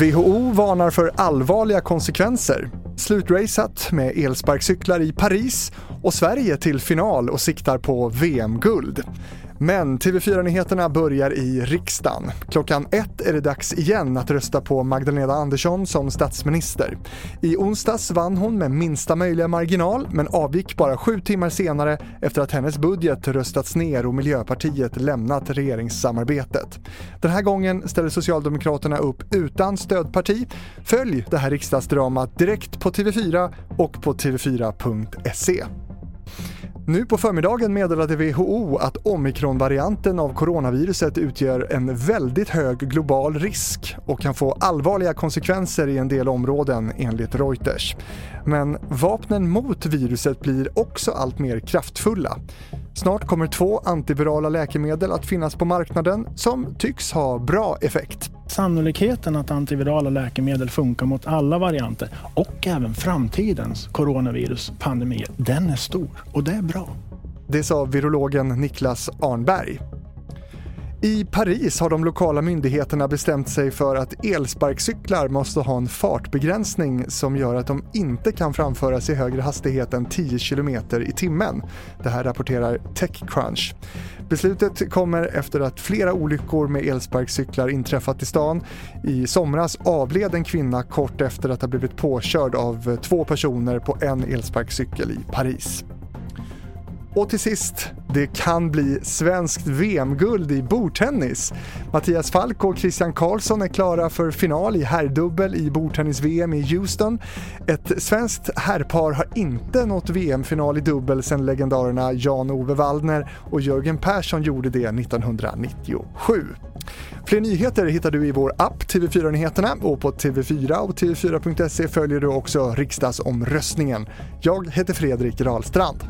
WHO varnar för allvarliga konsekvenser. Slutracet med elsparkcyklar i Paris och Sverige till final och siktar på VM-guld. Men TV4-nyheterna börjar i riksdagen. Klockan ett är det dags igen att rösta på Magdalena Andersson som statsminister. I onsdags vann hon med minsta möjliga marginal men avgick bara sju timmar senare efter att hennes budget röstats ner och Miljöpartiet lämnat regeringssamarbetet. Den här gången ställer Socialdemokraterna upp utan stödparti. Följ det här riksdagsdramat direkt på TV4 och på tv4.se. Nu på förmiddagen meddelade WHO att omikronvarianten av coronaviruset utgör en väldigt hög global risk och kan få allvarliga konsekvenser i en del områden enligt Reuters. Men vapnen mot viruset blir också allt mer kraftfulla. Snart kommer två antivirala läkemedel att finnas på marknaden som tycks ha bra effekt. Sannolikheten att antivirala läkemedel funkar mot alla varianter och även framtidens coronaviruspandemier, den är stor och det är bra. Det sa virologen Niklas Arnberg. I Paris har de lokala myndigheterna bestämt sig för att elsparkcyklar måste ha en fartbegränsning som gör att de inte kan framföras i högre hastighet än 10 km i timmen. Det här rapporterar Techcrunch. Beslutet kommer efter att flera olyckor med elsparkcyklar inträffat i stan. I somras avled en kvinna kort efter att ha blivit påkörd av två personer på en elsparkcykel i Paris. Och till sist, det kan bli svenskt VM-guld i bordtennis. Mattias Falk och Christian Karlsson är klara för final i herrdubbel i bordtennis-VM i Houston. Ett svenskt herrpar har inte nått VM-final i dubbel sedan legendarerna Jan-Ove Waldner och Jörgen Persson gjorde det 1997. Fler nyheter hittar du i vår app TV4 Nyheterna och på TV4 och TV4.se följer du också riksdagsomröstningen. Jag heter Fredrik Rahlstrand.